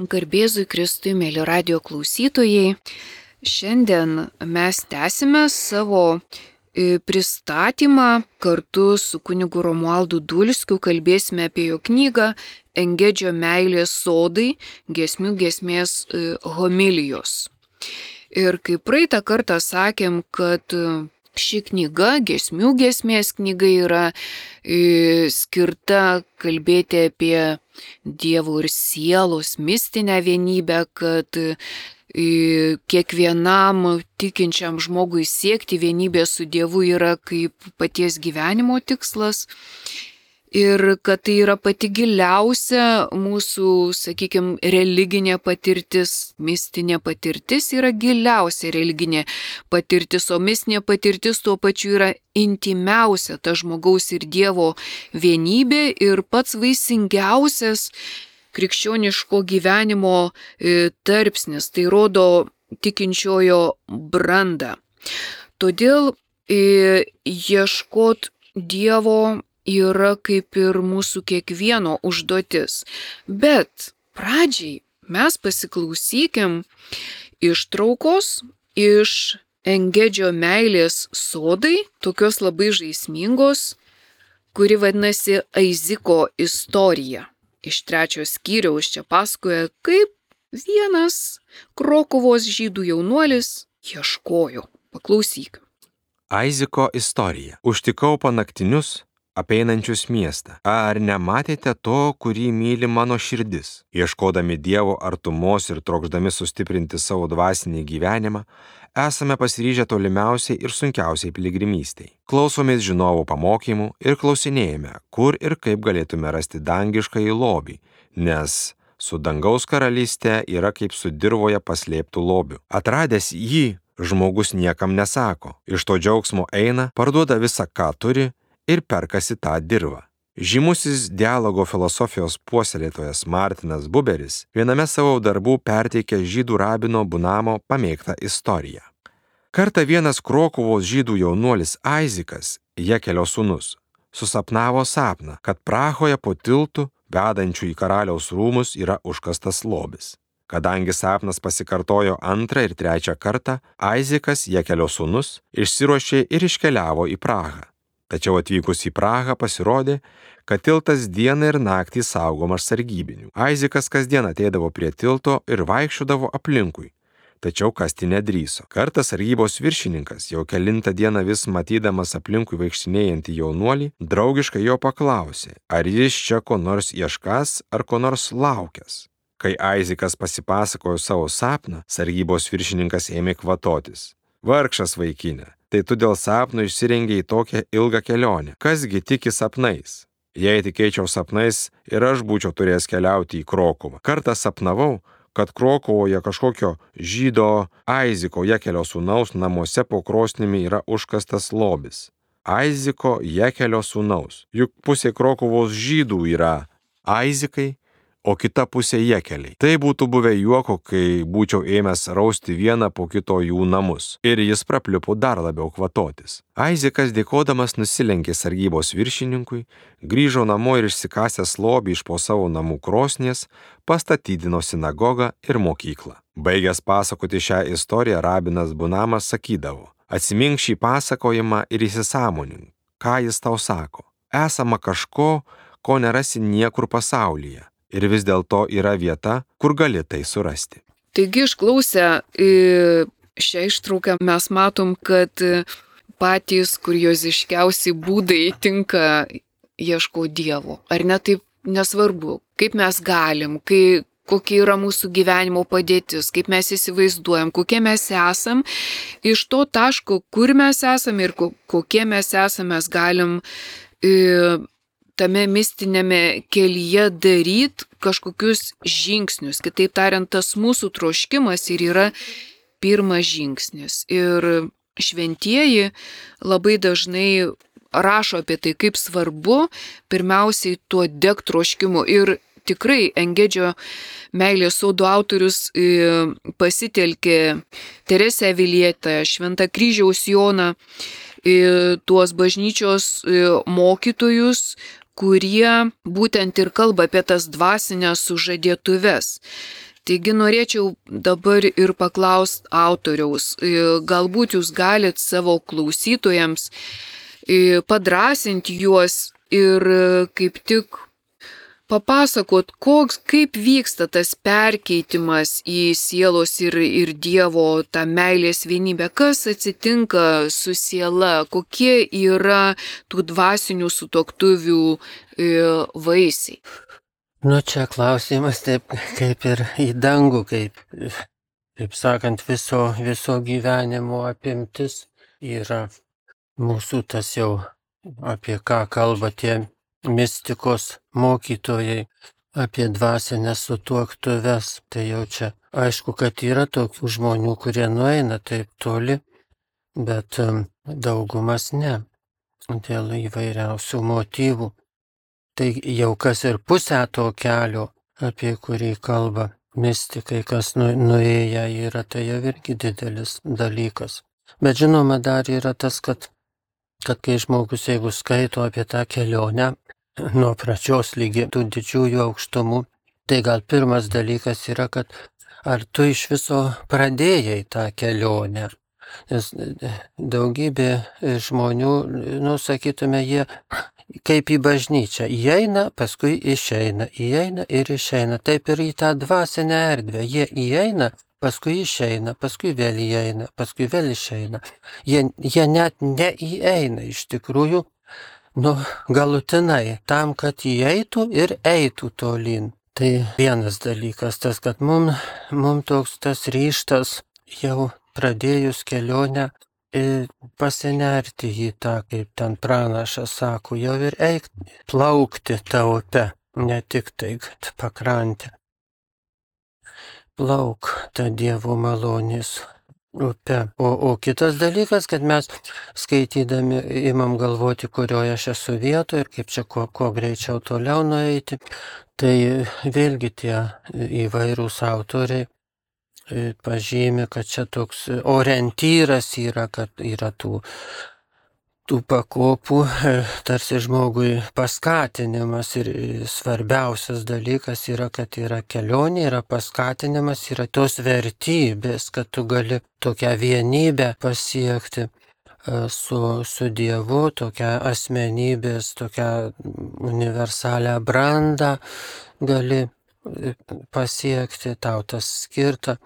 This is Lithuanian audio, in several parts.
Garbėzui Kristui, mėly radio klausytojai, šiandien mes tęsime savo e, pristatymą kartu su kunigu Romualdu Dulskiu, kalbėsime apie jo knygą Engedžio meilės sodai, gesmių gesmės e, homilijos. Ir kaip praeitą kartą sakėm, kad ši knyga, gesmių gesmės knyga yra e, skirta kalbėti apie Dievo ir sielos mistinę vienybę, kad e, kiekvienam tikinčiam žmogui siekti vienybės su Dievu yra kaip paties gyvenimo tikslas ir kad tai yra pati giliausia mūsų, sakykime, religinė patirtis, mistinė patirtis yra giliausia religinė patirtis, o mistinė patirtis tuo pačiu yra intimiausia ta žmogaus ir Dievo vienybė ir pats vaisingiausias krikščioniško gyvenimo e, tarpsnis. Tai rodo tikinčiojo brandą. Todėl e, ieškot Dievo yra kaip ir mūsų kiekvieno užduotis. Bet pradžiai mes pasiklausykim ištraukos iš Engedžio meilės sodai, tokios labai žaismingos, kuri vadinasi Aiziko istorija. Iš trečios skyriaus čia pasakoja, kaip vienas Krokovos žydų jaunuolis ieškojo. Paklausyk. Aiziko istorija. Užtikau panaktinius apeinančius miestą. Ar nematėte to, kurį myli mano širdis? Ieškodami Dievo artumos ir trokšdami sustiprinti savo dvasinį gyvenimą, esame pasiryžę tolimiausiai ir sunkiausiai piligrimystėj. Klausomės žinovų pamokymų ir klausinėjame, kur ir kaip galėtume rasti dangišką į lobį, nes su dangaus karalystė yra kaip su dirboje paslėptų lobių. Atradęs jį, žmogus niekam nesako, iš to džiaugsmo eina, parduoda visą, ką turi ir perkasi tą dirvą. Žymusis dialogo filosofijos puoselėtojas Martinas Buberis viename savo darbų perteikė žydų rabino Bunamo pamėgtą istoriją. Kartą vienas Krokuvos žydų jaunuolis Aizikas, Jekelio sūnus, susapnavo sapną, kad Prahoje po tiltų, vedančių į karaliaus rūmus, yra užkastas lobis. Kadangi sapnas pasikartojo antrą ir trečią kartą, Aizikas, Jekelio sūnus, išsiruošė ir iškeliavo į Prahą. Tačiau atvykus į Prahą pasirodė, kad tiltas dieną ir naktį saugomas sargybinių. Aizikas kasdien ateidavo prie tilto ir vaikščiodavo aplinkui, tačiau kasti nedryso. Kartas sargybos viršininkas, jau kelintą dieną vis matydamas aplinkui vaikštinėjantį jaunuolį, draugiškai jo paklausė, ar jis čia ko nors ieškas ar ko nors laukęs. Kai Aizikas pasipasakojo savo sapną, sargybos viršininkas ėmė kvatotis. Vargšas vaikinė, tai tu dėl sapno išsirengiai tokią ilgą kelionę. Kasgi tiki sapnais? Jei tikėčiau sapnais ir aš būčiau turėjęs keliauti į Krokovą. Kartą sapnavau, kad Krokovoje kažkokio žydo Aiziko Jekelio sūnaus namuose po krosnimi yra užkastas lobis. Aiziko Jekelio sūnaus. Juk pusė Krokovos žydų yra Aizikai o kita pusė jekeliai. Tai būtų buvę juoko, kai būčiau ėmęs rausti vieną po kito jų namus. Ir jis prapliupo dar labiau kvatotis. Aizikas dėkodamas nusilenkė sargybos viršininkui, grįžo namo ir išsikasęs lobį iš po savo namų krosnės, pastatydino sinagogą ir mokyklą. Baigęs pasakoti šią istoriją, rabinas Bunamas sakydavo, atsimink šį pasakojimą ir įsisamonink, ką jis tau sako. Esama kažko, ko nerasi niekur pasaulyje ir vis dėlto yra vieta, kur gali tai surasti. Taigi išklausę šią ištrauką mes matom, kad patys kurioziškiausi būdai tinka ieško Dievo. Ar ne taip nesvarbu, kaip mes galim, kai, kokia yra mūsų gyvenimo padėtis, kaip mes įsivaizduojam, kokie mes esam, iš to taško, kur mes esam ir kokie mes esam, mes galim tame mistinėme kelyje daryti kažkokius žingsnius. Kitaip tariant, tas mūsų troškimas ir yra pirmas žingsnis. Ir šventieji labai dažnai rašo apie tai, kaip svarbu pirmiausiai tuo deg troškimu. Ir tikrai Engedžio meilės sodo autorius e, pasitelkė Teresę Vilietą, Šventą kryžiaus Joną, tuos bažnyčios mokytojus, kurie būtent ir kalba apie tas dvasinės sužadėtuves. Taigi norėčiau dabar ir paklausti autoriaus, e, galbūt jūs galit savo klausytojams e, padrasinti juos ir e, kaip tik papasakot, koks, kaip vyksta tas perkeitimas į sielos ir, ir Dievo tą meilės vienybę, kas atsitinka su siela, kokie yra tų dvasinių sutoktuvių e, vaisiai. Nu, čia klausimas taip kaip ir į dangų, kaip, kaip sakant, viso, viso gyvenimo apimtis yra. Mūsų tas jau, apie ką kalba tie mistikos mokytojai apie dvasinės sutuoktuves. Tai jau čia aišku, kad yra tokių žmonių, kurie nueina taip toli, bet daugumas ne. Dėl įvairiausių motyvų. Tai jau kas ir pusę to kelio, apie kurį kalba mystikai, kas nu, nuėję yra, tai jau irgi didelis dalykas. Bet žinoma, dar yra tas, kad, kad kai žmogus, jeigu skaito apie tą kelionę, nuo pradžios lygi tų didžiųjų aukštumų, tai gal pirmas dalykas yra, kad ar tu iš viso pradėjai tą kelionę. Nes daugybė žmonių, nu, sakytume, jie kaip į bažnyčią įeina, paskui išeina, įeina ir išeina. Taip ir į tą dvasinę erdvę. Jie įeina, paskui išeina, paskui vėl įeina, paskui vėl išeina. Jie, jie net neįeina iš tikrųjų nu, galutinai, tam, kad įeitų ir eitų tolin. Tai vienas dalykas, tas, kad mums mum toks tas ryštas jau pradėjus kelionę pasinerti į tą, kaip ten pranašas sako, jau ir eik plaukti tą upę, ne tik tai, kad pakrantę. Plauk tą Dievo malonės upe. O, o kitas dalykas, kad mes skaitydami imam galvoti, kurioje aš esu vietoje ir kaip čia kuo, kuo greičiau toliau nueiti. Tai vėlgi tie įvairūs autoriai e, pažymi, kad čia toks orientyras yra, kad yra tų tų pakopų tarsi žmogui paskatinimas ir svarbiausias dalykas yra, kad yra kelionė, yra paskatinimas, yra tos vertybės, kad tu gali tokią vienybę pasiekti e, su, su Dievu, tokią asmenybės, tokią universalią brandą gali e, pasiekti, tau tas skirta.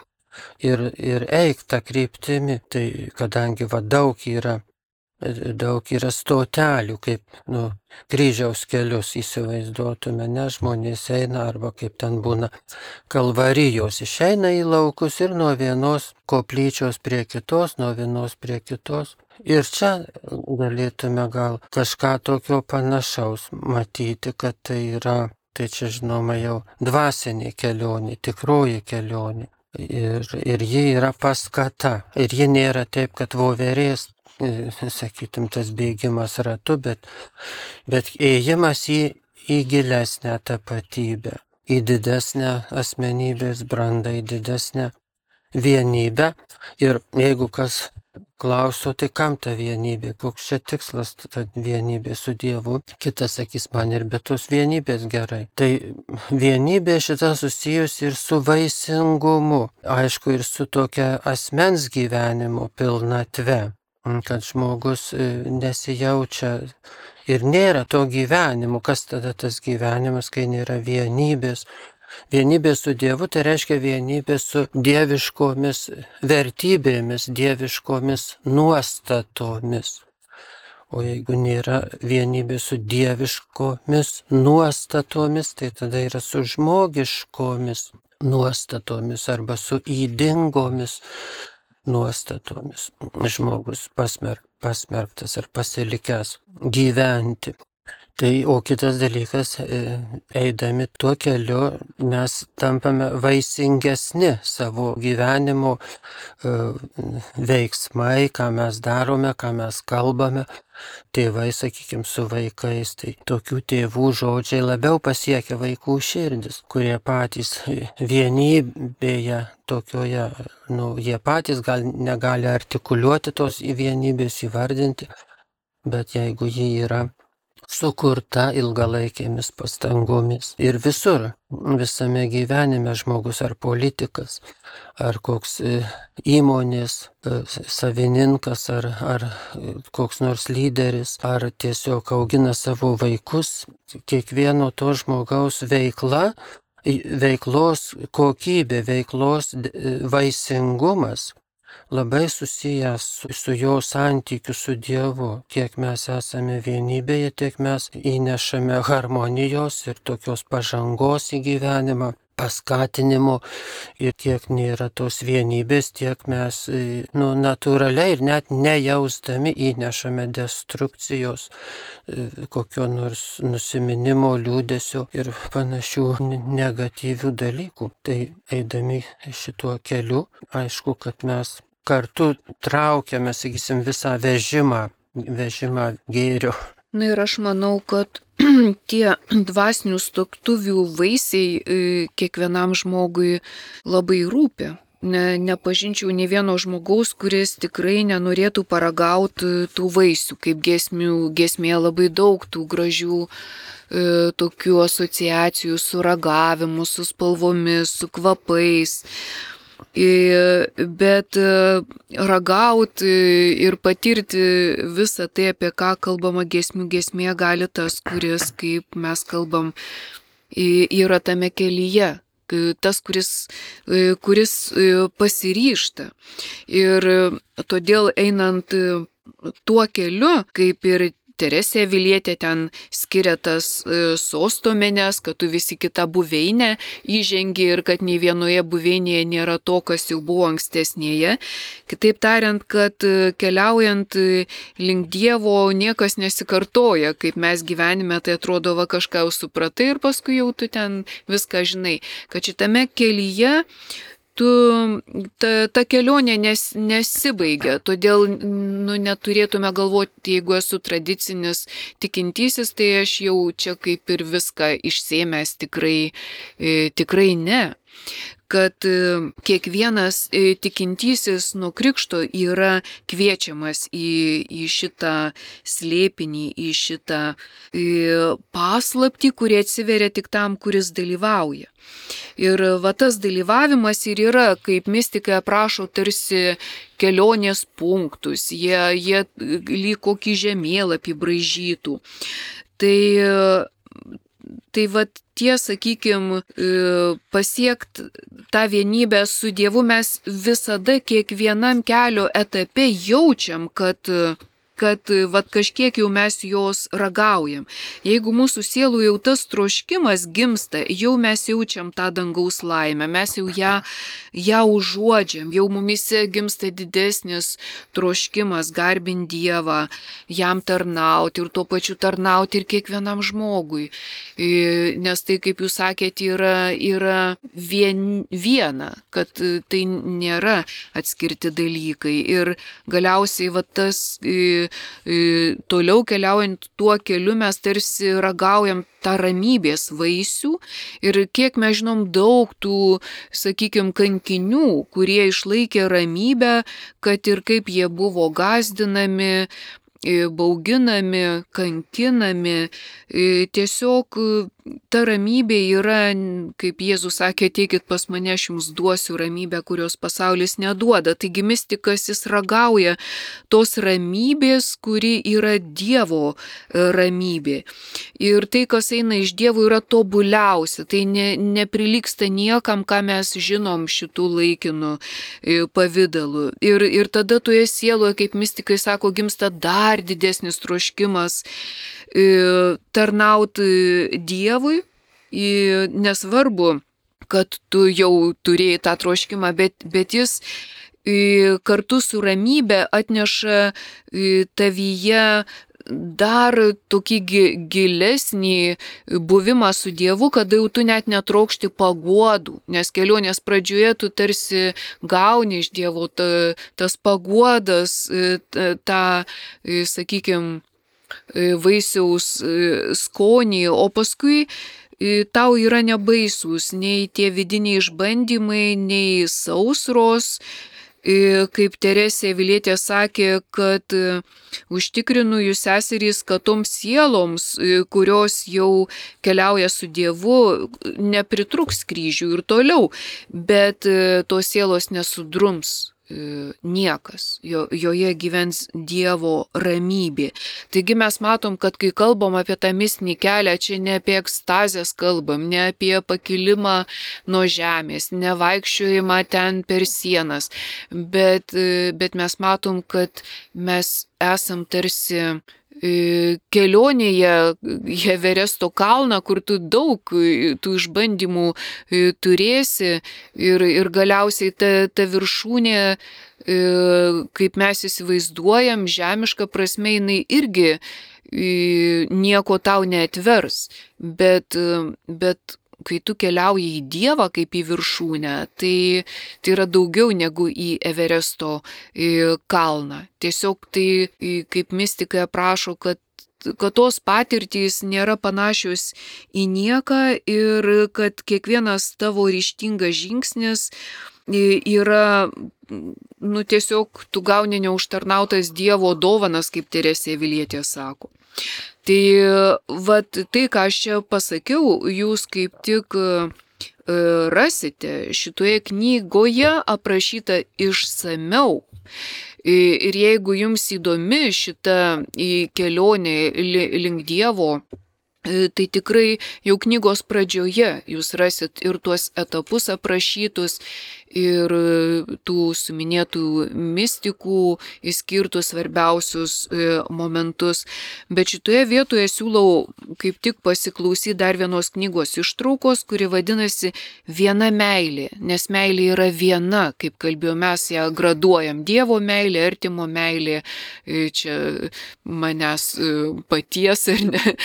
Ir, ir eik tą kryptimį, tai kadangi va daug yra daug yra stotelių, kaip nu, kryžiaus kelius įsivaizduotume, ne žmonės eina arba kaip ten būna kalvarijos, išeina į laukus ir nuo vienos koplyčios prie kitos, nuo vienos prie kitos. Ir čia galėtume gal kažką tokio panašaus matyti, kad tai yra, tai čia žinoma jau dvasinė kelionė, tikroji kelionė. Ir, ir ji yra paskata. Ir ji nėra taip, kad voverės sakytum, tas bėgimas ratu, bet, bet ėjimas į, į gilesnę tapatybę, į didesnę asmenybės brandą, į didesnę vienybę. Ir jeigu kas klausiu, tai kam ta vienybė, koks čia tikslas ta vienybė su Dievu, kitas sakys man ir be tos vienybės gerai. Tai vienybė šita susijusi ir su vaisingumu, aišku, ir su tokia asmens gyvenimo pilnatve kad žmogus e, nesijaučia ir nėra to gyvenimo. Kas tada tas gyvenimas, kai nėra vienybės? Vienybė su Dievu tai reiškia vienybė su dieviškomis vertybėmis, dieviškomis nuostatomis. O jeigu nėra vienybė su dieviškomis nuostatomis, tai tada yra su žmogiškomis nuostatomis arba su įdingomis nuostatomis žmogus pasmer, pasmerktas ar pasilikęs gyventi. Tai o kitas dalykas, e, eidami tuo keliu, mes tampame vaisingesni savo gyvenimo e, veiksmai, ką mes darome, ką mes kalbame. Tėvai, sakykime, su vaikais, tai tokių tėvų žodžiai labiau pasiekia vaikų širdis, kurie patys vienybėje tokioje, nu, jie patys gal negali artikuliuoti tos vienybės įvardinti, bet jeigu ji yra sukurta ilgalaikėmis pastangomis. Ir visur, visame gyvenime žmogus ar politikas, ar koks e, įmonės e, savininkas, ar, ar koks nors lyderis, ar tiesiog augina savo vaikus, kiekvieno to žmogaus veikla veiklos kokybė, veiklos vaisingumas labai susijęs su, su jo santykiu su Dievu. Kiek mes esame vienybėje, tiek mes įnešame harmonijos ir tokios pažangos į gyvenimą paskatinimo ir kiek nėra tos vienybės, tiek mes e, nu, natūraliai ir net nejaustami įnešame destrukcijos, e, kokio nors nusiminimo, liūdėsio ir panašių negatyvių dalykų. Tai eidami šituo keliu, aišku, kad mes kartu traukiame, sakysim, visą vežimą, vežimą gėrio. Na ir aš manau, kad tie dvasinių stoktuvių vaisiai e, kiekvienam žmogui labai rūpi. Ne, nepažinčiau ne vieno žmogaus, kuris tikrai nenorėtų paragauti tų vaisių, kaip gesmių, gesmė labai daug tų gražių e, tokių asociacijų su ragavimu, su spalvomis, su kvapais. Bet e, ragauti ir patirti visą tai, apie ką kalbama gesmių gesmė, gali tas, kuris, kaip mes kalbam, yra tame kelyje, tas, kuris, e, kuris e, pasiryšta. Ir todėl einant tuo keliu, kaip ir Teresė Vilietė ten skiria tas e, sostomenės, kad tu visi kitą buveinę įžengi ir kad nei vienoje buveinėje nėra to, kas jau buvo ankstesnėje. Kitaip tariant, kad e, keliaujant e, link Dievo niekas nesikartoja, kaip mes gyvenime, tai atrodo va kažką jau supratai ir paskui jau tu ten viską žinai. Kad šitame kelyje tu, ta, ta kelionė nes, nesibaigia, todėl nu, neturėtume galvoti, jeigu esu tradicinis tikintysis, tai aš jau čia kaip ir viską išsėmęs tikrai, e, tikrai ne kad e, kiekvienas e, tikintysis nuo krikšto yra kviečiamas į, į šitą slėpinį, į šitą į e, paslapti, kurie atsiveria tik tam, kuris dalyvauja. Ir va tas dalyvavimas ir yra, kaip mystikai aprašo, tarsi kelionės punktus, jie, jie lyg kokį žemėlapį bražytų. Tai Tai vad tie, sakykime, pasiekti tą vienybę su Dievu mes visada kiekvienam kelio etape jaučiam, kad kad vat, kažkiek jau mes jos ragaujam. Jeigu mūsų sielų jau tas troškimas gimsta, jau mes jaučiam tą dangaus laimę, mes jau ją, ją užuodžiam, jau mumise gimsta didesnis troškimas garbinti Dievą, jam tarnauti ir tuo pačiu tarnauti ir kiekvienam žmogui. Nes tai, kaip jūs sakėte, yra, yra vien, viena, kad tai nėra atskirti dalykai. Ir galiausiai va tas toliau keliaujant tuo keliu mes tarsi ragaujam tą ramybės vaisių. Ir kiek mes žinom daug tų, sakykime, kankinių, kurie išlaikė ramybę, kad ir kaip jie buvo gazdinami, bauginami, kankinami, tiesiog ta ramybė yra, kaip Jėzus sakė, ateikit pas mane, aš jums duosiu ramybę, kurios pasaulis neduoda. Taigi mystikas jis ragauja tos ramybės, kuri yra Dievo e, ramybė. Ir tai, kas eina iš Dievo, yra tobuliausia. Tai ne, neprilyksta niekam, ką mes žinom šitų laikinų e, pavydalų. Ir, ir tada toje sieloje, kaip mystikai sako, gimsta dar didesnis troškimas tarnauti Dievui, nesvarbu, kad tu jau turėjai tą troškimą, bet, bet jis kartu su ramybė atneša tavyje dar tokį gilesnį buvimą su Dievu, kada jau tu net netraukšti paguodų, nes kelionės pradžioje tu tarsi gauni iš Dievo ta, tas paguodas, tą, e, sakykime, vaisiaus e, skonį, o paskui tau yra nebaisus nei tie vidiniai išbandymai, nei sausros, kaip Teresė Vilietė sakė, kad užtikrinu jūs seserys, kad toms sieloms, kurios jau keliauja su Dievu, nepritruks kryžių ir toliau, bet tos sielos nesudrums. E, niekas, jo, joje gyvens Dievo ramybė. Taigi mes matom, kad kai kalbam apie tą mistinį kelią, čia ne apie ekstazės kalbam, ne apie pakilimą nuo žemės, ne vaikščiojimą ten per sienas, bet, e, bet mes matom, kad mes esam tarsi kelionėje į Everesto kalną, kur tu daug tų išbandymų turėsi ir, ir galiausiai ta, ta viršūnė, kaip mes įsivaizduojam, žemiška prasme, jinai irgi nieko tau neatvers, bet, bet kai tu keliauji į Dievą kaip į viršūnę, tai, tai yra daugiau negu į Everesto kalną. Tiesiog tai, kaip mystikai aprašo, kad kad tos patirtys nėra panašios į nieką ir kad kiekvienas tavo ryštingas žingsnis yra, nu tiesiog tu gauni neužtarnautas Dievo dovanas, kaip Teresė Vilietė sako. Tai vat, tai, ką aš čia pasakiau, jūs kaip tik e, rasite šitoje knygoje aprašyta išsameu. Ir jeigu jums įdomi šita kelionė link Dievo, e, tai tikrai jau knygos pradžioje jūs rasit ir tuos etapus aprašytus, ir e, tų suminėtų mystikų įskirtus svarbiausius e, momentus. Bet šitoje vietoje siūlau kaip tik pasiklausyti dar vienos knygos ištraukos, kuri vadinasi Viena meilė, nes meilė yra viena, kaip kalbėjome, mes ją graduojam. Dievo meilė, artimo meilė, e, čia manęs paties ar ne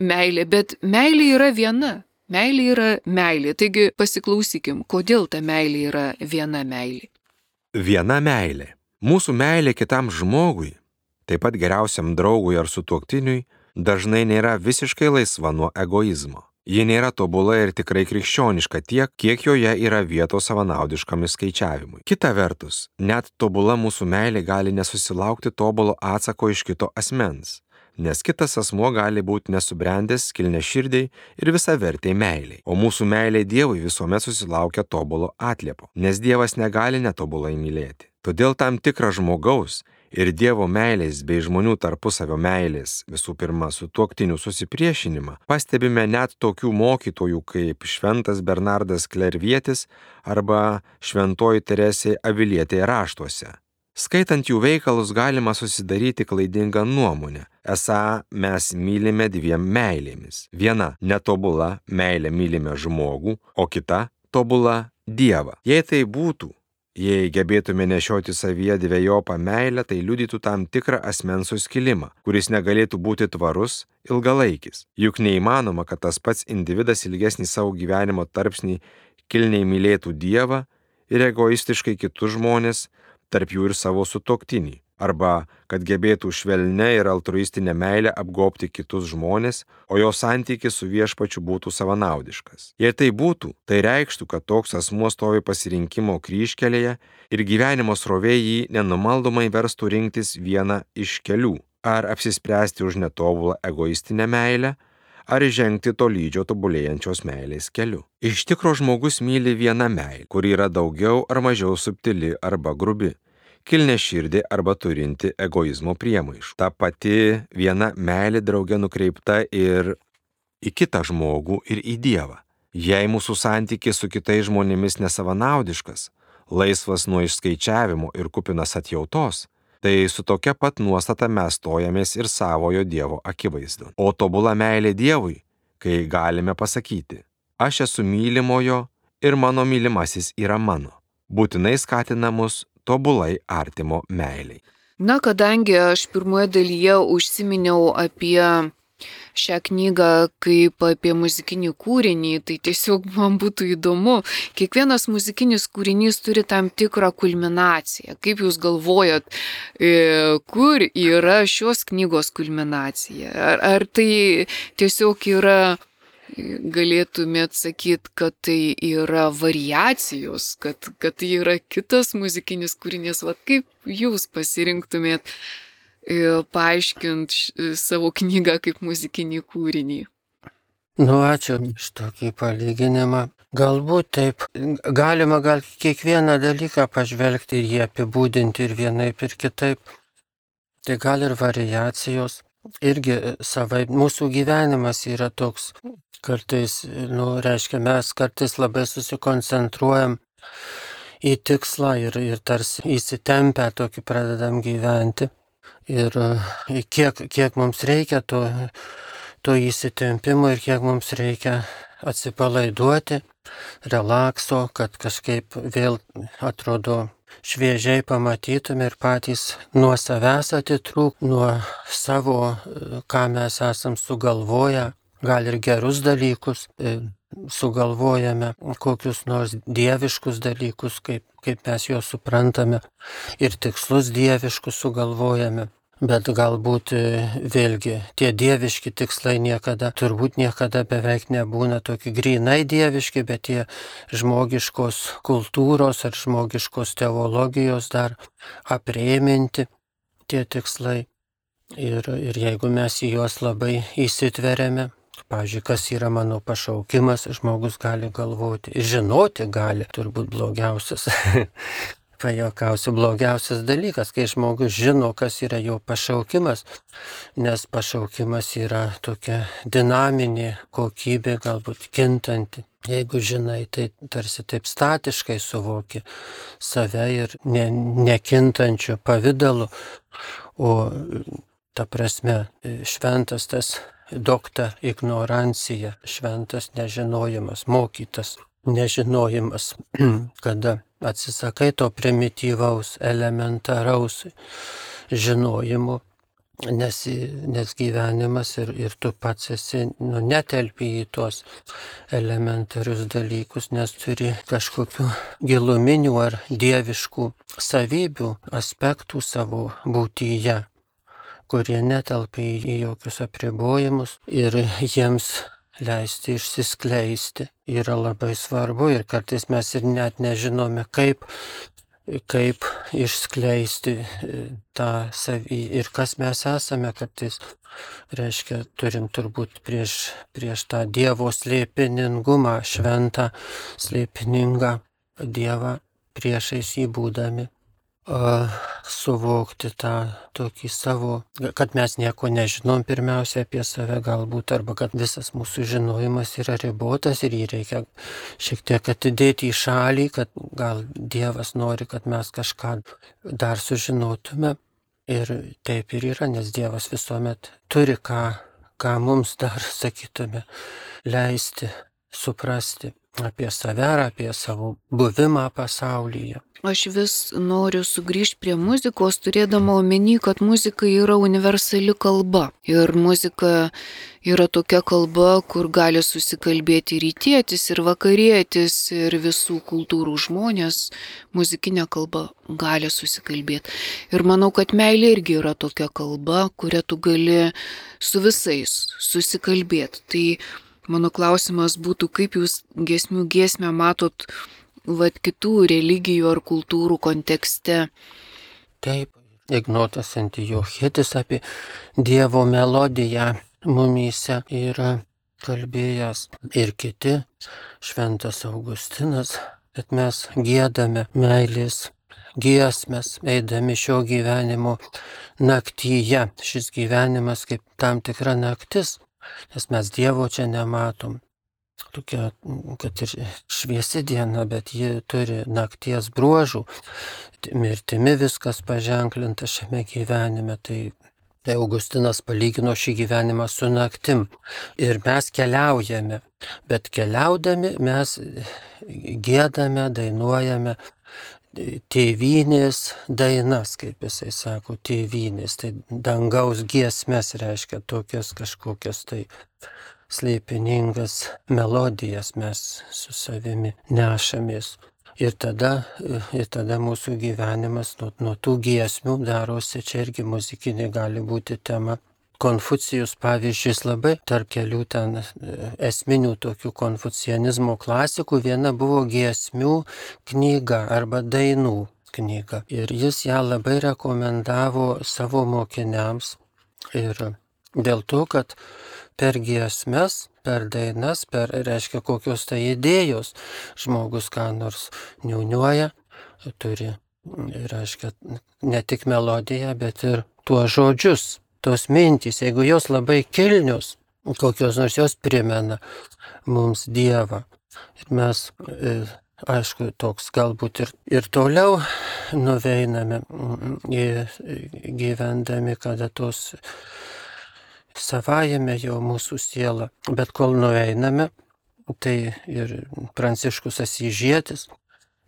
meilė, bet meilė yra viena. Meilė yra meilė. Taigi pasiklausykim, kodėl ta meilė yra viena meilė. Viena meilė. Mūsų meilė kitam žmogui, taip pat geriausiam draugui ar sutuoktiniui, dažnai nėra visiškai laisva nuo egoizmo. Ji nėra tobula ir tikrai krikščioniška tiek, kiek joje yra vietos savanaudiškam įskaičiavimui. Kita vertus, net tobula mūsų meilė gali nesusilaukti tobulo atsako iš kito asmens nes kitas asmuo gali būti nesubrendęs, kilne širdiai ir visa vertė meiliai. O mūsų meilė Dievui visuomet susilaukia tobulo atliepo, nes Dievas negali netobulai mylėti. Todėl tam tikrą žmogaus ir Dievo meilės bei žmonių tarpusavio meilės, visų pirma, su tuoktiniu susipriešinimą, pastebime net tokių mokytojų kaip Šventas Bernardas Klervietis arba Šventoji Teresė Avilietė raštuose. Skaitant jų veikalus galima susidaryti klaidingą nuomonę, esą mes mylime dviem meilėmis. Viena netobula meilė mylime žmogų, o kita tobula Dievą. Jei tai būtų, jei gebėtume nešioti savyje dviejopą meilę, tai liudytų tam tikrą asmens suskilimą, kuris negalėtų būti tvarus, ilgalaikis. Juk neįmanoma, kad tas pats individas ilgesnį savo gyvenimo tarpsnį kilniai mylėtų Dievą ir egoistiškai kitus žmonės, tarp jų ir savo sutoktinį, arba kad gebėtų švelnę ir altruistinę meilę apgopti kitus žmonės, o jo santykis su viešpačiu būtų savanaudiškas. Jei tai būtų, tai reikštų, kad toks asmuo stovi pasirinkimo kryškelėje ir gyvenimo srovė jį nenumaldomai verstų rinktis vieną iš kelių - ar apsispręsti už netobulą egoistinę meilę, ar žengti tolydžio tobulėjančios meilės keliu. Iš tikro žmogus myli vieną meilę, kuri yra daugiau ar mažiau subtili arba grubi kilnę širdį arba turinti egoizmo priemaišų. Ta pati viena meilė draugė nukreipta ir į kitą žmogų ir į Dievą. Jei mūsų santykis su kitais žmonėmis nesavanaudiškas, laisvas nuo išskaičiavimo ir kupinas atjautos, tai su tokia pat nuostata mes stojamės ir savojo Dievo akivaizdu. O tobula meilė Dievui, kai galime pasakyti, aš esu mylimojo ir mano mylimasis yra mano, būtinai skatina mus tobulai artimo meiliai. Na, kadangi aš pirmoje dalyje užsiminiau apie šią knygą kaip apie muzikinį kūrinį, tai tiesiog man būtų įdomu. Kiekvienas muzikinis kūrinys turi tam tikrą kulminaciją. Kaip Jūs galvojat, e, kur yra šios knygos kulminacija? Ar, ar tai tiesiog yra galėtumėt sakyti, kad tai yra variacijos, kad, kad tai yra kitas muzikinis kūrinys, va kaip jūs pasirinktumėt paaiškint savo knygą kaip muzikinį kūrinį. Nu, ačiū iš tokį palyginimą. Galbūt taip, galima gal kiekvieną dalyką pažvelgti ir jį apibūdinti ir vienaip ir kitaip. Tai gal ir variacijos. Irgi savai, mūsų gyvenimas yra toks, kartais, nu, reiškia, mes kartais labai susikoncentruojam į tikslą ir, ir tarsi įsitempę tokį pradedam gyventi. Ir kiek, kiek mums reikia to, to įsitempimo ir kiek mums reikia atsipalaiduoti, relakso, kad kažkaip vėl atrodo šviežiai pamatytume ir patys nuo savęs atitrūk, nuo savo, ką mes esam sugalvoję, gal ir gerus dalykus e, sugalvojame, kokius nors dieviškus dalykus, kaip, kaip mes juos suprantame ir tikslus dieviškus sugalvojame. Bet galbūt e, vėlgi tie dieviški tikslai niekada, turbūt niekada beveik nebūna tokie grinai dieviški, bet tie žmogiškos kultūros ar žmogiškos teologijos dar aprėminti tie tikslai. Ir, ir jeigu mes į juos labai įsitveriame, Pavyzdžiui, kas yra mano pašaukimas, žmogus gali galvoti, žinoti gali, turbūt blogiausias pajokausiu, blogiausias dalykas, kai žmogus žino, kas yra jo pašaukimas, nes pašaukimas yra tokia dinaminė kokybė, galbūt kintanti. Jeigu žinai, tai tarsi taip statiškai suvoki save ir ne, nekintančių pavydalų, o ta prasme šventas tas dokta ignorancija, šventas nežinojimas, mokytas nežinojimas, kada atsisakai to primityvaus, elementaraus žinojimo, nes, nes gyvenimas ir, ir tu pats esi, nu, netelpi į tuos elementarius dalykus, nes turi kažkokių giluminių ar dieviškų savybių, aspektų savo būtyje kurie netelpa į jokius apribojimus ir jiems leisti išsiskleisti yra labai svarbu ir kartais mes ir net nežinome, kaip, kaip išskleisti e, tą savį ir kas mes esame, kartais. Reiškia, turim turbūt prieš, prieš tą Dievo slėpiningumą, šventą slėpiningą Dievą priešais įbūdami suvokti tą tokį savo, kad mes nieko nežinom pirmiausia apie save galbūt, arba kad visas mūsų žinojimas yra ribotas ir jį reikia šiek tiek atidėti į šalį, kad gal Dievas nori, kad mes kažką dar sužinotume. Ir taip ir yra, nes Dievas visuomet turi ką, ką mums dar sakytume, leisti, suprasti apie save, apie savo buvimą pasaulyje. Aš vis noriu sugrįžti prie muzikos, turėdama omeny, kad muzika yra universali kalba. Ir muzika yra tokia kalba, kur gali susikalbėti rytietis, ir vakarietis, ir visų kultūrų žmonės muzikinė kalba gali susikalbėti. Ir manau, kad meilė irgi yra tokia kalba, kurią tu gali su visais susikalbėti. Tai mano klausimas būtų, kaip jūs gesmių giesmę matot vat, kitų religijų ar kultūrų kontekste. Taip, Ignotas Antijochėtis apie Dievo melodiją mumyse yra kalbėjęs ir kiti, Šventas Augustinas, kad mes gėdame meilės giesmės, eidami šio gyvenimo naktyje. Šis gyvenimas kaip tam tikra naktis, nes mes Dievo čia nematom tokia, kad ir šviesi diena, bet ji turi nakties bruožų, mirtimi viskas paženklinta šiame gyvenime. Tai, tai Augustinas palygino šį gyvenimą su naktim. Ir mes keliaujame, bet keliaudami mes gėdame, dainuojame tėvynės dainas, kaip jisai sako, tėvynės, tai dangaus giesmės reiškia tokias kažkokias tai slėpiningas melodijas mes su savimi nešamės. Ir tada, ir tada mūsų gyvenimas nuo, nuo tų giesmių darosi, čia irgi muzikinė gali būti tema, Konfucijus pavyzdžiais labai tarp kelių ten e, esminių tokių konfucianizmo klasikų viena buvo giesmių knyga arba dainų knyga. Ir jis ją labai rekomendavo savo mokiniams. Ir dėl to, kad per giesmes, per dainas, per, reiškia, kokios tai idėjos žmogus ką nors niuniuoja, turi, reiškia, ne tik melodiją, bet ir tuos žodžius, tos mintys, jeigu jos labai kilnius, kokios nors jos primena mums Dievą. Ir mes e, aišku, toks galbūt ir, ir toliau nuveiname gyvendami, kada tos savajame jau mūsų siela, bet kol nueiname, tai ir Pranciškus Asyžėtis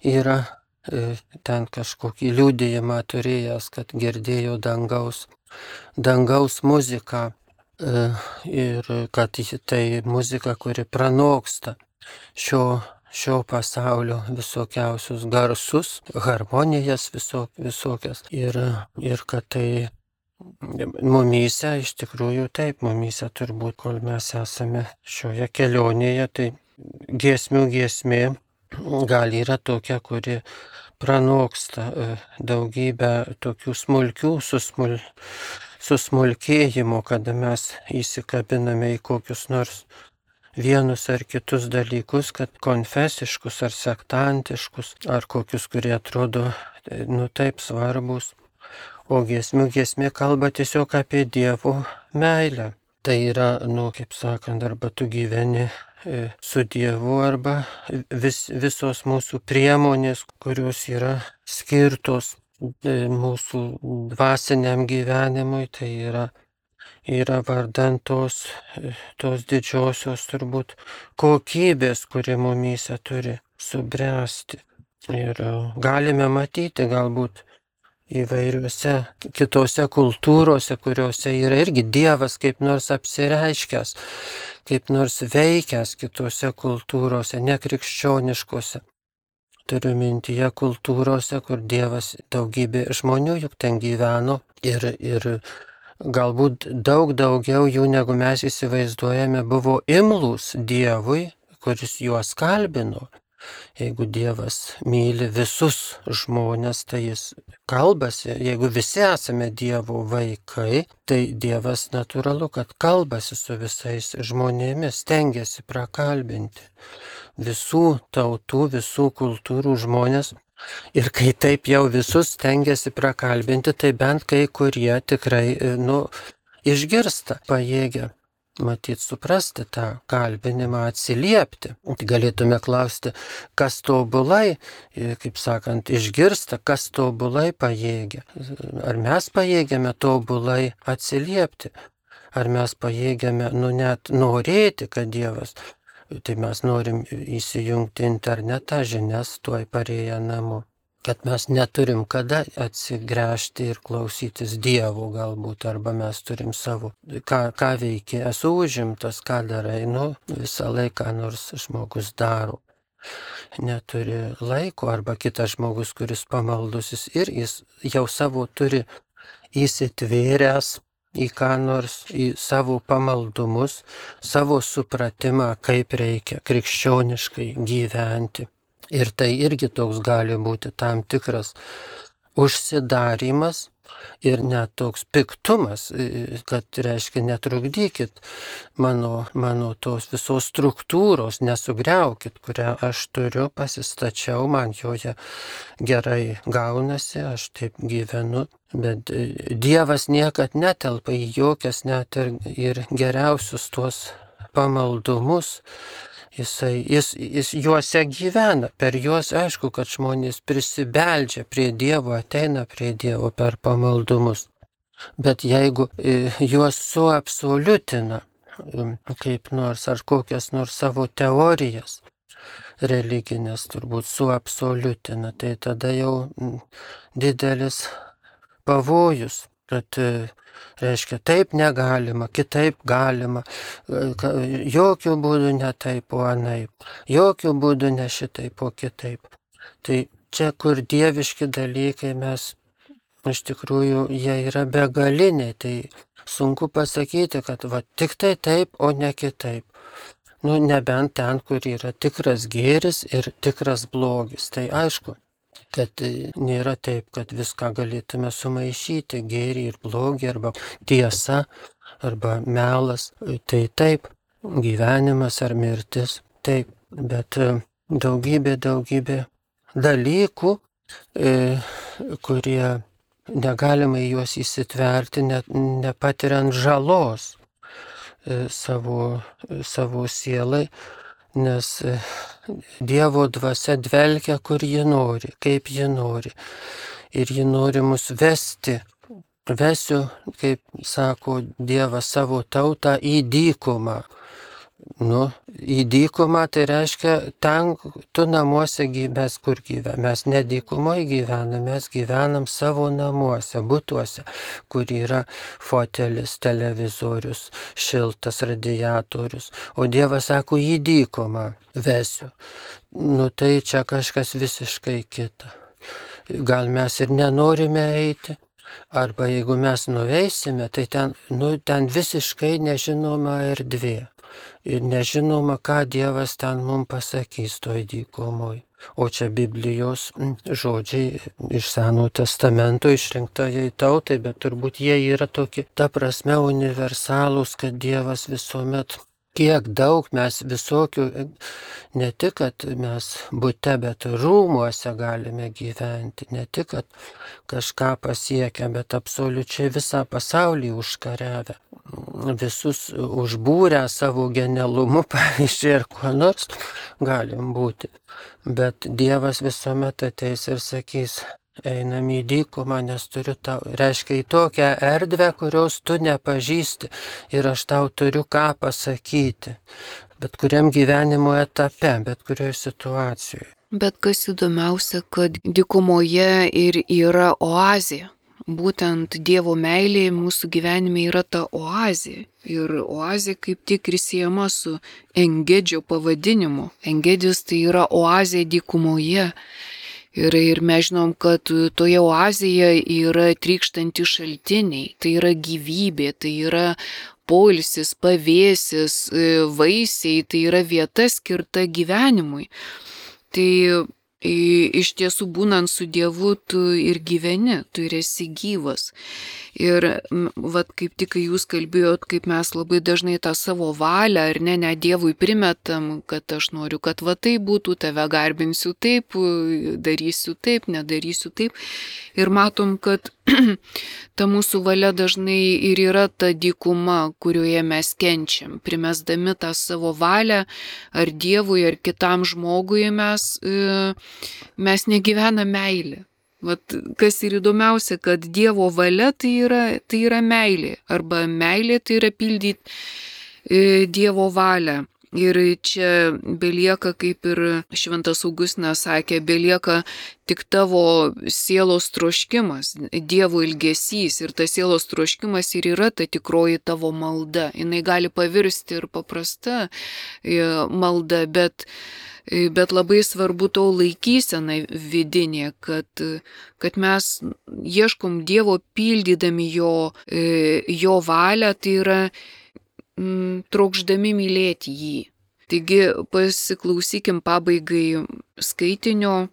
yra e, ten kažkokį liūdėjimą turėjęs, kad girdėjo dangaus, dangaus muziką e, ir kad tai muzika, kuri pranoksta šio šio pasaulio visokiausius garsus, harmonijas visok, visokias. Ir, ir kad tai mumyse, iš tikrųjų taip, mumyse turbūt, kol mes esame šioje kelionėje, tai giesmių giesmė gal yra tokia, kuri pranoksta e, daugybę tokių smulkių susmul, susmulkėjimų, kada mes įsikabiname į kokius nors vienus ar kitus dalykus, kad konfesiškus ar sektantiškus, ar kokius, kurie atrodo, nu taip svarbus. O giesmių giesmė kalba tiesiog apie Dievo meilę. Tai yra, nu, kaip sakant, arba tu gyveni e, su Dievu, arba vis, visos mūsų priemonės, kurios yra skirtos e, mūsų dvasiniam gyvenimui, tai yra yra vardant tos, tos didžiosios turbūt kokybės, kuri mumyse turi subręsti. Ir e, galime matyti galbūt įvairiuose kitose kultūrose, kuriuose yra irgi Dievas kaip nors apsireiškęs, kaip nors veikęs kitose kultūrose, nekrikščioniškose. Turiu mintyje kultūrose, kur Dievas daugybė žmonių juk ten gyveno ir, ir galbūt daug daugiau jų negu mes įsivaizduojame buvo imlus Dievui, kuris juos kalbino. Jeigu Dievas myli visus žmonės, tai jis kalbasi. Jeigu visi esame Dievo vaikai, tai Dievas natūralu, kad kalbasi su visais žmonėmis, stengiasi prakalbinti visų tautų, visų kultūrų žmonės Ir kai taip jau visus tengiasi prakalbinti, tai bent kai kurie tikrai, nu, išgirsta, pajėgia matyt, suprasti tą kalbinimą, atsiliepti. Galėtume klausti, kas tobulai, e, kaip sakant, išgirsta, kas tobulai pajėgia. Ar mes pajėgiame tobulai atsiliepti, ar mes pajėgiame, nu net norėti, kad Dievas tai mes norim įsijungti internetą, žinias tuoj parėję namo. Kad mes neturim kada atsigręžti ir klausytis Dievo galbūt, arba mes turim savo, ką, ką veikia, esu užimtas, ką darai, nu, visą laiką nors žmogus daro neturi laiko, arba kitas žmogus, kuris pamaldusis ir jis jau savo turi įsitvėręs į ką nors, į savo pamaldumus, savo supratimą, kaip reikia krikščioniškai gyventi. Ir tai irgi toks gali būti tam tikras užsidarimas ir net toks piktumas, kad reiškia netrukdykit mano, mano tos visos struktūros, nesugriaukit, kurią aš turiu, pasistačiau, man joje gerai gaunasi, aš taip gyvenu. Bet Dievas niekad netelpa į jokias net ir, ir geriausius tuos pamaldumus, Jisai, jis, jis juose gyvena, per juos aišku, kad žmonės prisibeldžia prie Dievo, ateina prie Dievo per pamaldumus. Bet jeigu e, juos suabsoliutina, kaip nors, ar kokias nors savo teorijas religinės turbūt suabsoliutina, tai tada jau didelis pavojus, kad e, Reiškia, taip negalima, kitaip galima, jokių būdų ne taip, o anaip, jokių būdų ne šitaip, o kitaip. Tai čia, kur dieviški dalykai mes iš tikrųjų jie yra begaliniai, tai sunku pasakyti, kad va tik tai taip, o ne kitaip. Nu, nebent ten, kur yra tikras gėris ir tikras blogis. Tai aišku, kad nėra taip, kad viską galėtume sumaišyti, gėrį ir blogį, arba tiesa, arba melas. Tai taip, gyvenimas ar mirtis, taip, bet daugybė, daugybė dalykų, e, kurie negalima į juos įsitverti, net nepatiriant žalos e, savo, savo sielai, nes e, Dievo dvasia dvelkia, kur ji nori, kaip ji nori. Ir ji nori mus vesti. Vesiu, kaip sako Dievas, savo tautą į dykumą. Nu, į dykumą tai reiškia, ten tu namuose mes kur gyvename. Mes ne dykumoje gyvename, mes gyvenam savo namuose, būtuose, kur yra fotelis, televizorius, šiltas radiatorius. O Dievas sako, į dykumą vesiu. Nu tai čia kažkas visiškai kita. Gal mes ir nenorime eiti, arba jeigu mes nuveisime, tai ten, nu, ten visiškai nežinoma erdvė ir nežinoma, ką Dievas ten mums pasakys toj dykumoj. O čia Biblijos žodžiai iš Seno testamento išrinktajai tautai, bet turbūt jie yra tokie, ta prasme, universalūs, kad Dievas visuomet kiek daug mes visokių, ne tik, kad mes būte, bet rūmuose galime gyventi, ne tik, kad kažką pasiekę, bet absoliučiai visą pasaulį užkariavę, visus užbūrę savo genialumu, pavyzdžiui, ir kuo nors galim būti. Bet Dievas visuomet ateis ir sakys, einam į dykumą, nes turiu tau, reiškia į tokią erdvę, kurios tu nepažįsti ir aš tau turiu ką pasakyti, bet kuriam gyvenimo etape, bet kurioje situacijoje. Bet kas įdomiausia, kad dykumoje ir yra oazija. Būtent Dievo meilė mūsų gyvenime yra ta oazija. Ir oazija kaip tik ir siejama su Engedžio pavadinimu. Engedis tai yra oazija dykumoje. Ir, ir mes žinom, kad toje oazėje yra trykštanti šaltiniai, tai yra gyvybė, tai yra poilsis, pavėsis, vaisiai, tai yra vieta skirta gyvenimui. Tai iš tiesų būnant su Dievu tu ir gyveni, tu ir esi gyvas. Ir vad kaip tik jūs kalbėjot, kaip mes labai dažnai tą savo valią ar ne, ne Dievui primetam, kad aš noriu, kad va tai būtų, tave garbinsiu taip, darysiu taip, nedarysiu taip. Ir matom, kad ta mūsų valia dažnai ir yra ta dykuma, kurioje mes kenčiam. Primesdami tą savo valią ar Dievui, ar kitam žmogui mes, e, mes negyvename meilę. Vat, kas ir įdomiausia, kad Dievo valia tai yra, tai yra meilė. Arba meilė tai yra pildyti e, Dievo valią. Ir čia belieka, kaip ir Šventas Augustinas sakė, belieka tik tavo sielos troškimas, Dievo ilgesys. Ir tas sielos troškimas ir yra ta tikroji tavo malda. Jis gali pavirsti ir paprasta e, malda, bet bet labai svarbu to laikysena vidinė, kad, kad mes ieškom Dievo pildydami jo, e, jo valią, tai yra m, mm, trokšdami mylėti jį. Taigi pasiklausykim pabaigai skaitinio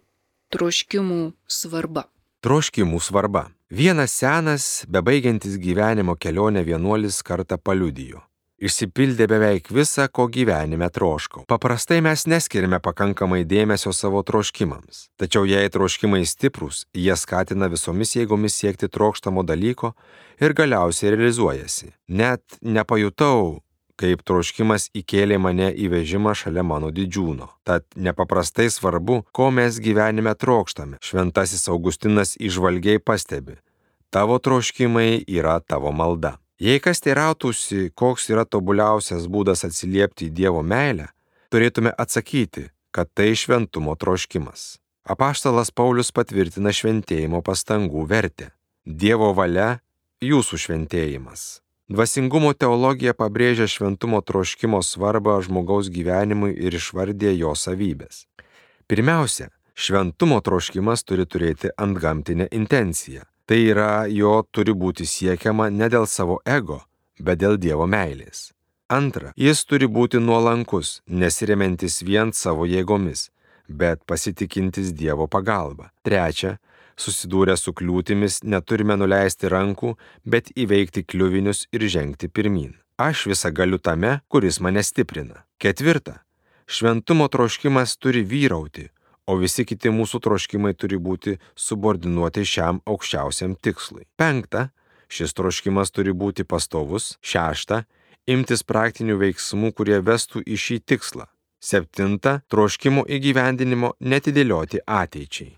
troškimų svarba. Troškimų svarba. Vienas senas, bebaigiantis gyvenimo kelionę vienuolis kartą paliudijo išsipildė beveik visa, ko gyvenime troškau. Paprastai mes neskiriame pakankamai dėmesio savo troškimams. Tačiau jei troškimai stiprus, jie skatina visomis jėgomis siekti trokštamo dalyko ir galiausiai realizuojasi. Net nepajutau, kaip troškimas įkėlė mane į vežimą šalia mano didžiūno. Tad nepaprastai svarbu, ko mes gyvenime trokštame. Šventasis Augustinas išvalgiai pastebi. Tavo troškimai yra tavo malda. Jei kas teirautųsi, koks yra tobuliausias būdas atsiliepti į Dievo meilę, turėtume atsakyti, kad tai šventumo troškimas. Apaštalas Paulius patvirtina šventėjimo pastangų vertę. Dievo valia - jūsų šventėjimas. Dvasingumo teologija pabrėžia šventumo troškimo svarbą žmogaus gyvenimui ir išvardė jo savybės. Pirmiausia, šventumo troškimas turi turėti antgamtinę intenciją. Tai yra, jo turi būti siekiama ne dėl savo ego, bet dėl Dievo meilės. Antra, jis turi būti nuolankus, nesiremiantis vien savo jėgomis, bet pasitikintis Dievo pagalba. Trečia, susidūrę su kliūtimis neturime nuleisti rankų, bet įveikti kliuvinius ir žengti pirmin. Aš visą galiu tame, kuris mane stiprina. Ketvirta, šventumo troškimas turi vyrauti, o visi kiti mūsų troškimai turi būti subordinuoti šiam aukščiausiam tikslui. Penkta, šis troškimas turi būti pastovus. Šešta, imtis praktinių veiksmų, kurie vestų į šį tikslą. Septinta, troškimo įgyvendinimo netidėlioti ateičiai.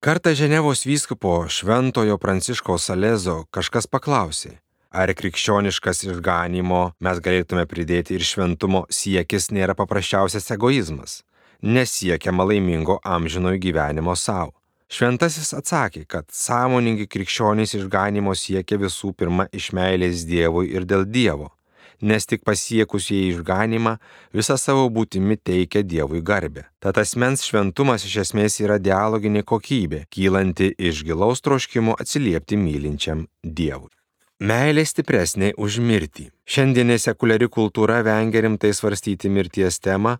Kartą Ženevos vyskupo Šventojo Pranciškaus Salezo kažkas paklausė, ar krikščioniškas išganimo mes galėtume pridėti ir šventumo siekis nėra paprasčiausias egoizmas, nesiekiama laimingo amžinojo gyvenimo savo. Šventasis atsakė, kad sąmoningi krikščionys išganimo siekia visų pirma iš meilės Dievui ir dėl Dievo, nes tik pasiekusieji išganimą visą savo būtimi teikia Dievui garbę. Tad asmens šventumas iš esmės yra dialoginė kokybė, kylanti iš gilaus troškimo atsiliepti mylinčiam Dievui. Meilė stipresnė už mirtį. Šiandienė sekuliari kultūra vengia rimtai svarstyti mirties temą,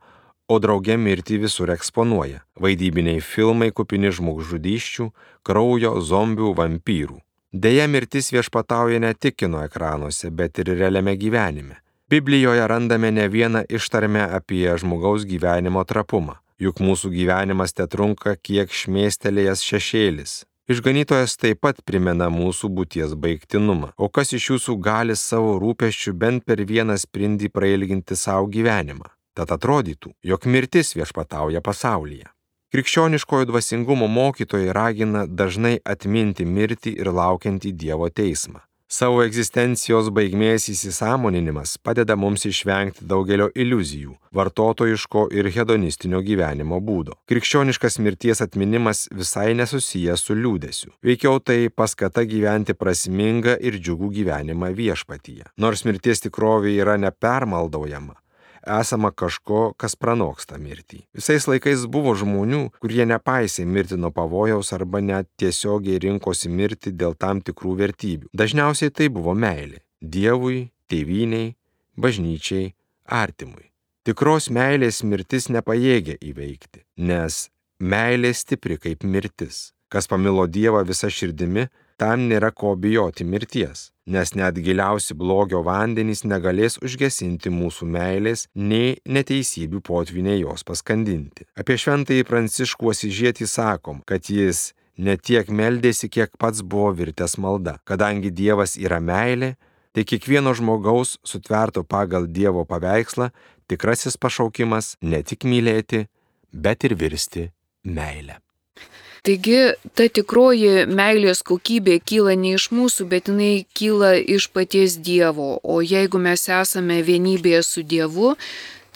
o drauge mirtį visur eksponuoja - vaidybiniai filmai kupini žmogžudyščių, kraujo, zombių, vampyrų. Deja, mirtis viešpatauja ne tik kino ekranuose, bet ir realiame gyvenime. Biblijoje randame ne vieną ištarmę apie žmogaus gyvenimo trapumą, juk mūsų gyvenimas te trunka kiek šmėstelėjęs šešėlis. Išganytojas taip pat primena mūsų būties baigtinumą. O kas iš jūsų gali savo rūpeščių bent per vieną sprindį prailginti savo gyvenimą? Tad atrodytų, jog mirtis viešpatauja pasaulyje. Krikščioniškojo dvasingumo mokytojai ragina dažnai atminti mirtį ir laukiantį Dievo teismą. Savo egzistencijos baigmės įsisamoninimas padeda mums išvengti daugelio iliuzijų, vartotojiško ir hedonistinio gyvenimo būdo. Krikščioniškas mirties atminimas visai nesusijęs su liūdėsiu. Veikiau tai paskata gyventi prasmingą ir džiugų gyvenimą viešpatyje. Nors mirties tikrovė yra nepermaldaujama, esama kažko, kas pranoksta mirtį. Visais laikais buvo žmonių, kurie nepaisė mirtino pavojaus arba net tiesiogiai rinkosi mirti dėl tam tikrų vertybių. Dažniausiai tai buvo meilė - Dievui, tėviniai, bažnyčiai, artimui. Tikros meilės mirtis nepajėgia įveikti, nes meilė stipri kaip mirtis. Kas pamilo Dievą visą širdimi, tam nėra ko bijoti mirties nes net giliausi blogio vandenys negalės užgesinti mūsų meilės, nei neteisybių potviniai jos paskandinti. Apie šventąjį Pranciškų Asižietį sakom, kad jis ne tiek meldėsi, kiek pats buvo virtęs malda. Kadangi Dievas yra meilė, tai kiekvieno žmogaus sutverto pagal Dievo paveikslą tikrasis pašaukimas ne tik mylėti, bet ir virsti meilę. Taigi ta tikroji meilės kokybė kyla ne iš mūsų, bet jinai kyla iš paties Dievo. O jeigu mes esame vienybėje su Dievu,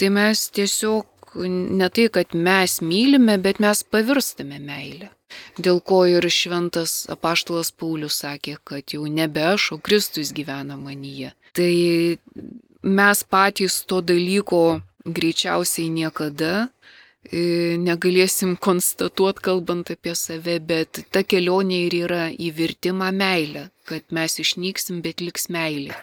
tai mes tiesiog ne tai, kad mes mylime, bet mes pavirstame meilę. Dėl ko ir šventas apaštalas Paulius sakė, kad jau nebe aš, o Kristus gyvena manyje. Tai mes patys to dalyko greičiausiai niekada negalėsim konstatuoti, kalbant apie save, bet ta kelionė ir yra į virtimą meilę, kad mes išnyksim, bet liks meilė.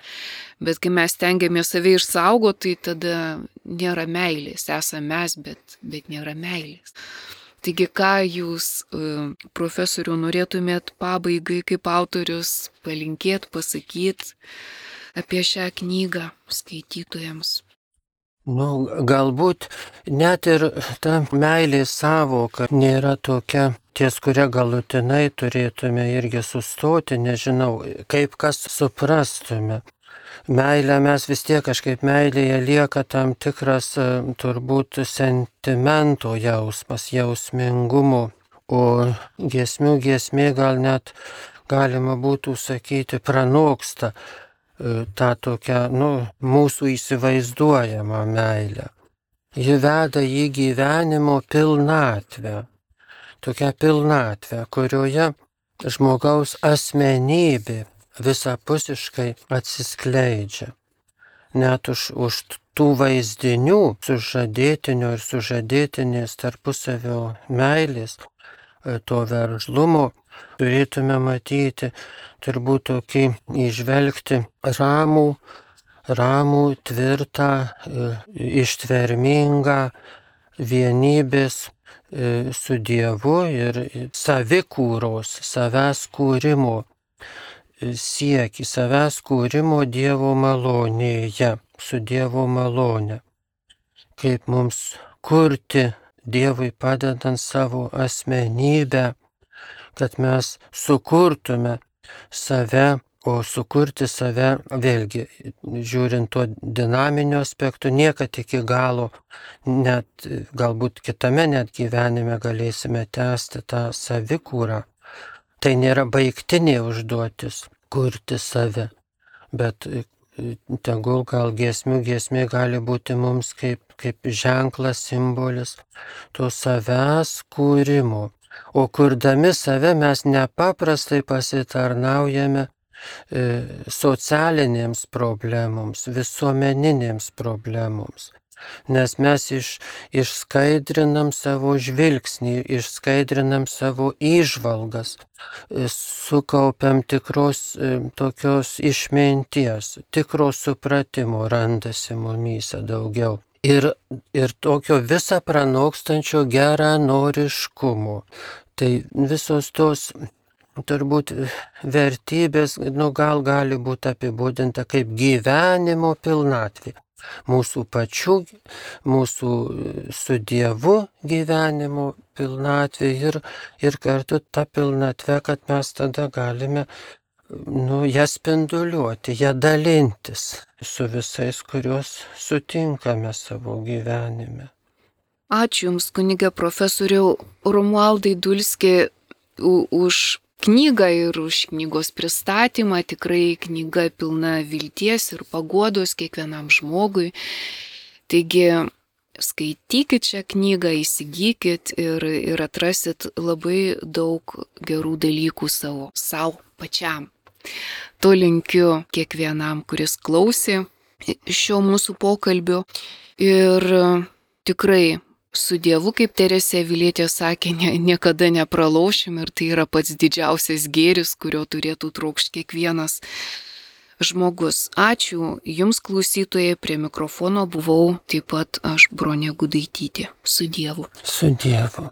Bet kai mes tengiamės save išsaugoti, tai tada nėra meilės, esame mes, bet, bet nėra meilės. Taigi, ką jūs, profesoriu, norėtumėt pabaigai kaip autorius palinkėt, pasakyt apie šią knygą skaitytojams? Nu, galbūt net ir ta meilės savoka nėra tokia, ties kuria galutinai turėtume irgi sustoti, nežinau, kaip kas suprastume. Meilė mes vis tiek kažkaip meilėje lieka tam tikras turbūt sentimento jausmas, jausmingumo, o giesmių giesmė gal net galima būtų sakyti pranoksta tą tokią, nu, mūsų įsivaizduojamą meilę. Ji veda į gyvenimo pilnatvę. Tokią pilnatvę, kurioje žmogaus asmenybė visapusiškai atsiskleidžia. Net už, už tų vaizdinių sužadėtinio ir sužadėtinės tarpusavio meilės, to veržlumo turėtume matyti, turbūt tokį išvelgti ramų, ramų, tvirtą, e, ištvermingą vienybės e, su Dievu ir savikūros, savęs kūrimo e, sieki, savęs kūrimo Dievo malonėje, su Dievo malone. Kaip mums kurti Dievui padedant savo asmenybę, kad mes sukurtume save O sukurti save, vėlgi, žiūrint tuo dinaminiu aspektu, niekad iki galo, net galbūt kitame net gyvenime galėsime tęsti tą savikūrą. Tai nėra baigtinė užduotis kurti save, bet tegul gal giesmių giesmė gali būti mums kaip, kaip ženklas, simbolis to savęs kūrimo. O kurdami save mes nepaprastai pasitarnaujame E, socialinėms problemoms, visuomeninėms problemoms. Nes mes iš, išskaidrinam savo žvilgsnį, išskaidrinam savo įžvalgas, e, sukaupiam tikros e, tokios išminties, tikro supratimo randasi mumyse daugiau. Ir, ir tokio visą pranokstančio geranoriškumo. Tai visos tos turbūt vertybės, nu gal gali būti apibūdinta kaip gyvenimo pilnatvė. Mūsų pačių, mūsų su Dievu gyvenimo pilnatvė ir, ir kartu ta pilnatvė, kad mes tada galime nu, ją spinduliuoti, ją dalintis su visais, kuriuos sutinkame savo gyvenime. Ačiū Jums, kunigė profesoriau Romualdai Dulski, už knygą ir už knygos pristatymą. Tikrai knyga pilna vilties ir paguodos kiekvienam žmogui. Taigi skaitykit šią knygą, įsigykit ir, ir atrasit labai daug gerų dalykų savo, savo pačiam. To linkiu kiekvienam, kuris klausė šio mūsų pokalbio. Ir tikrai su Dievu, kaip Teresė Vilietė sakė, ne, niekada nepralaušim ir tai yra pats didžiausias gėris, kurio turėtų trokšti kiekvienas žmogus. Ačiū Jums klausytojai, prie mikrofono buvau taip pat aš Bronė Gudaitytė. Su Dievu. Su Dievu.